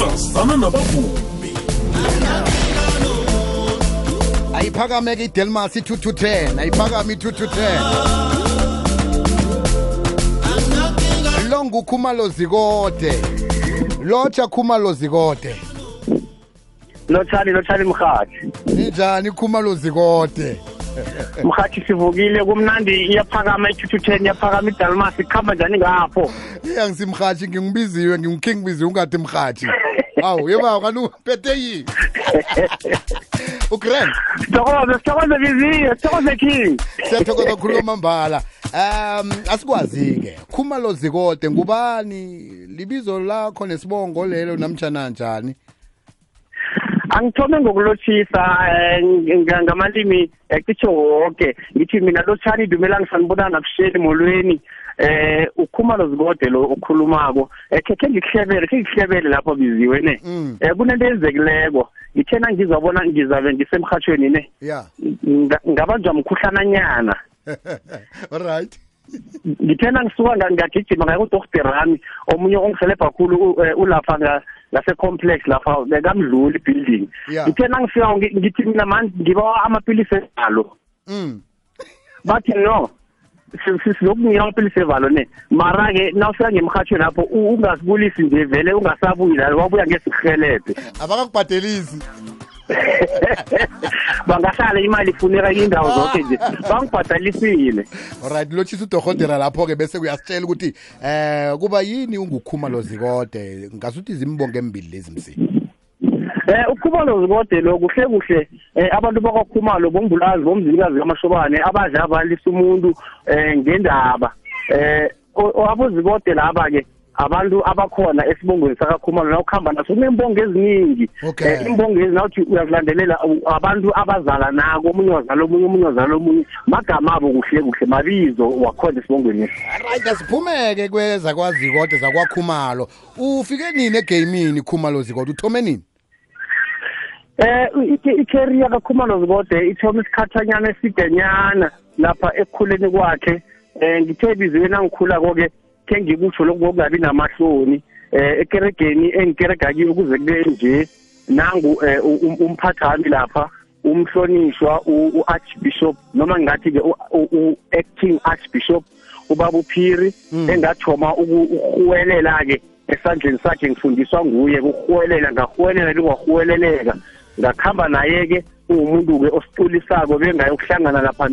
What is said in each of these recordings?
sasana nabavumi. Ayiphakameke idelmas i-2 to 10 ayiphakame i-2 to 10 lo ngukhumalo zikode lotsha khumalo zikode lotshani lotshani mhathi ninjani khumalo zikode mhathi sivukile kumnandi iyaphakama i-two to ten iyaphakama idalmas kuhamba njani ngapho? Angisimrhatshi ngimbiziwe ngimkhe ngibiziwe ungathi mrhatshi awu yeba kanti uphethe yini ugrand sithokoze sithokoze biziwe sithokoze king. Siyathokoza khuluma mbala um asikwazi-ke khumalo zikode ngubani? Libizo lakho nesibongo lelo namtshana njani? Angithome ngokulotshisa um ngamalimi um cisho woke. Ngithi mina lotshani dumela ngisanibona nabusheni molweni. Eh ukhumalo zikode lo okhulumako. Ekhe khe ngikuhlebele khe ngikuhlebele lapho biziwe ne. Mm. eh kunento ezekileko ngithena ngizabona ngizabe ngisemhathweni ne. Ya nga- ngabanjwa mkhuhlananyana alright ngithena ngisuka nga- ngagijima ngaya kudokterami omunye ongihelebha khulu u- eh, ulapha nga- ngase-complex lapha bekamdluli building Yeah. ngithena ngifika ngi- ngithi mina mani ngibawa amapilisi evalo. Mm. Bathi no si- si- sizokunika amapilisi evalo ne? Mara-ke nawufika ngemhathweni lapho u- ungasibulisi nje vele ungasabuyi la wabuya ngesikuhelebhe abakakubhadelisi. bangahlala imali ifuneka indawo zonke nje. Bangibhadalisile. Alright lotshisa udorhotera lapho-ke bese uyasitshela ukuthi eh kuba yini ungukhumalo zikode ngasuthi zimbongo embili lezi msini Eh ukhumalo zikode lo kuhle kuhle eh abantu bakwakhumalo bombulazi bomzilikazi kamashobane abadla abalisa umuntu eh ngendaba. Eh abozikode laba ke abantu abakhona esibongweni sakakhumalo nawukhamba naso kunembongo eziningi. Okay. Eh, imbongo ezi nawuthi uyazilandelela u- abantu abazala nako omunye wazala omunye omunye wazala omunye magama abo kuhle kuhle mabizo wakhona esibongweni. Esi alright asiphumeke kwezakwazikode zakwakhumalo. Ufike nini egamini khumalo zikode uthome nini? Eh i- i-career kakhumalo zibode ithoma isikhathanyana esidenyana lapha ekukhuleni kwakhe. Eh ngithe biziwe nangikhula koke ke ngikutsho lokho ngokungabi namahloni eh ekeregeni engikerega kiyo kuze kube nje nangu eh, u- um- umphathi wami lapha umhlonishwa u- u-archbishop noma ngingathi ke u-acting archbishop ubaba uphiri engathoma ukuhuwelela ke esandleni sakhe ngifundiswa nguye kuhuwelela ngahuwelela lingwahuweleleka ngakhamba naye-ke uwumuntu-ke osiculisako bengayokuhlangana lapha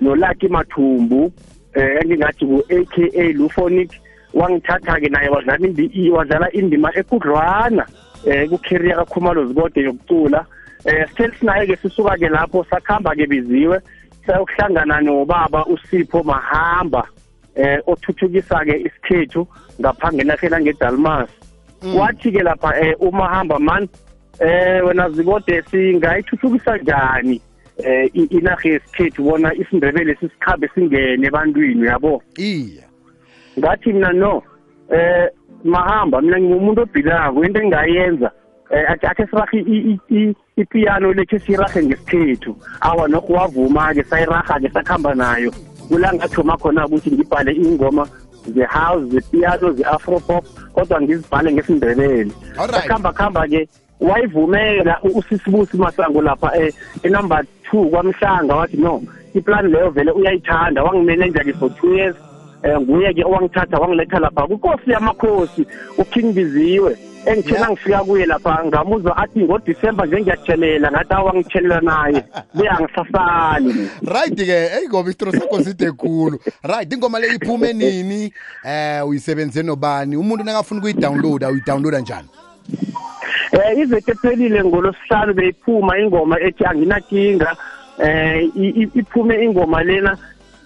nolaki mathumbu. Eh engingathi ku-aka lufonic wangithatha-ke naye wadlala indi- wadlala indima ekudlwana eh kucareer kakhumalo zibode yokucula. Eh sithe sinaye-ke sisuka-ke lapho sakuhamba-ke biziwe sayokuhlangana nobaba usipho mahamba eh othuthukisa-ke isikhethu ngapha ngenarheni angedalmas kwathi-ke lapha eh umahamba man eh wena zibode singayithuthukisa njani? Eh i- inarha yesikhethu bona isindebele sisikhambe singene ebantwini yabo? Iya ngathi mina no eh mahamba mina ngingumuntu obhilako into engingayenza eh athi akhe sirahe i- i- i- ipiano lekhe siyirahe ngesikhethu. Awa nokho wavuma-ke sayiraha-ke sakuhamba nayo. Kula ngathoma khona ukuthi ngibhale ingoma ze-house ze-piano ze-afropop kodwa ngizibhale ngesindebele. Alright. sakuhamba kuhamba-ke wayivumela u- usisibusi masango lapha eh, enumber two kwamhlanga wathi no iplan leyo vele uyayithanda. Wangimeneja-ke for two years um nguye-ke owangithatha wangiletha lapha kunkosi yamakhosi uking biziwe engithena ngifika kuye lapha ngamuzwa athi ngodisemba nje ngiyatshelela ngathi awangitshelela naye. Beyangisasali right-ke eyi ngoba isitoro sakho side khulu. Right ingoma le iphume nini? Eh uyisebenze nobani? Umuntu nakafuna ukuyidownloada uyidownloada njani? Eh iveke ephelile ngolosihlanu beyiphuma ingoma ethi anginakinga. Eh i- i- iphume ingoma lena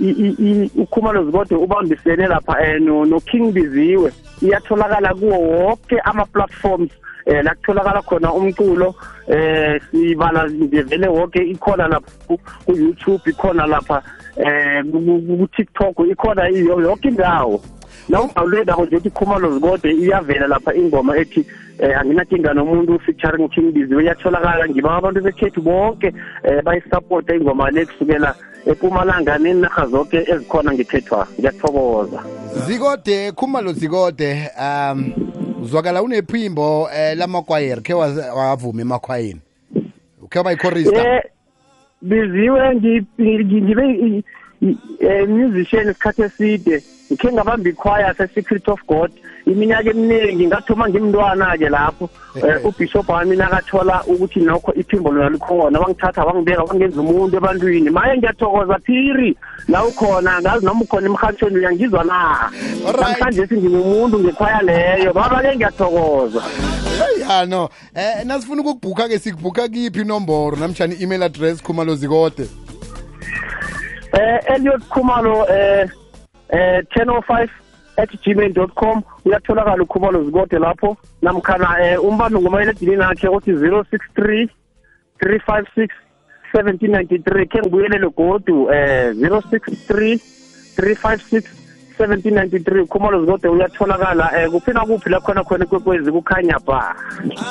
i- i- i- ukhumalo zikode ubambisene lapha eh, no no King Biziwe iyatholakala kuwo wonke ama platforms eh la kutholakala khona umculo eh sibala nje vele wonke ikhona lapha ku ku YouTube ikhona lapha eh ku- ku ku- TikTok ikhona iyo yonke indawo. Nawudawunloada nje uthi khumalo zikode iyavela lapha ingoma ethi eh anginakinga nomuntu featuring King Biziwe iyatholakala ngiba abantu bekhethu bonke eh bayisupport ingoma le kusukela epumalanga nenarha zonke ezikhona ngekhethwa. Ngiyathokoza. Zikode khumalo zikode. Um uzwakala unephimbo eh lamakwayeri khe waze- wavuma emakhwayeni? Ukhe waba yichorista eh biziwe ngi- ngi- ngibe i- i- eh, musician isikhathi eside. Ngikhe ngabamba ichoir se-secret of god. Iminyaka eminingi ngathoma ngimntwana-ke lapho um ubishop wami nakathola ukuthi nokho iphimbo lona likhona. Wangithatha wangibeka wangenza umuntu ebantwini. Maye ngiyathokoza phiri la ukhona ngazi noma ukhona emhatshweni uyangizwa na? Alright. namhlanje singimumuntu ngekhwaya leyo. Baba-ke ngiyathokoza. Ya no. Eh nasifuna ukukubhukha ke sikubhukha kiphi inomboro? Namtshani i-email address khumalo zikode. Eh Elliot Khumalo eh eh 1005 at gmail.com uyatholakala ukhumalo zikode lapho. Namkhana eh umbambi ngomayelekilini akhe othi 063 356 1793 ke ngibuyelele godu eh 063 356 1793 khumalo zikode uyatholakala. Eh kuphina kuphi la khona khona kwekwezi kukhanya ba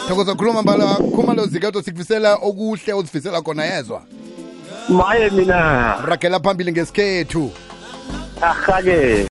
thokoza khuluma mbala khumalo zikode sikufisela okuhle ozifisela khona yezwa. Maye mina. Ragela phambili ngesikhethu. las calles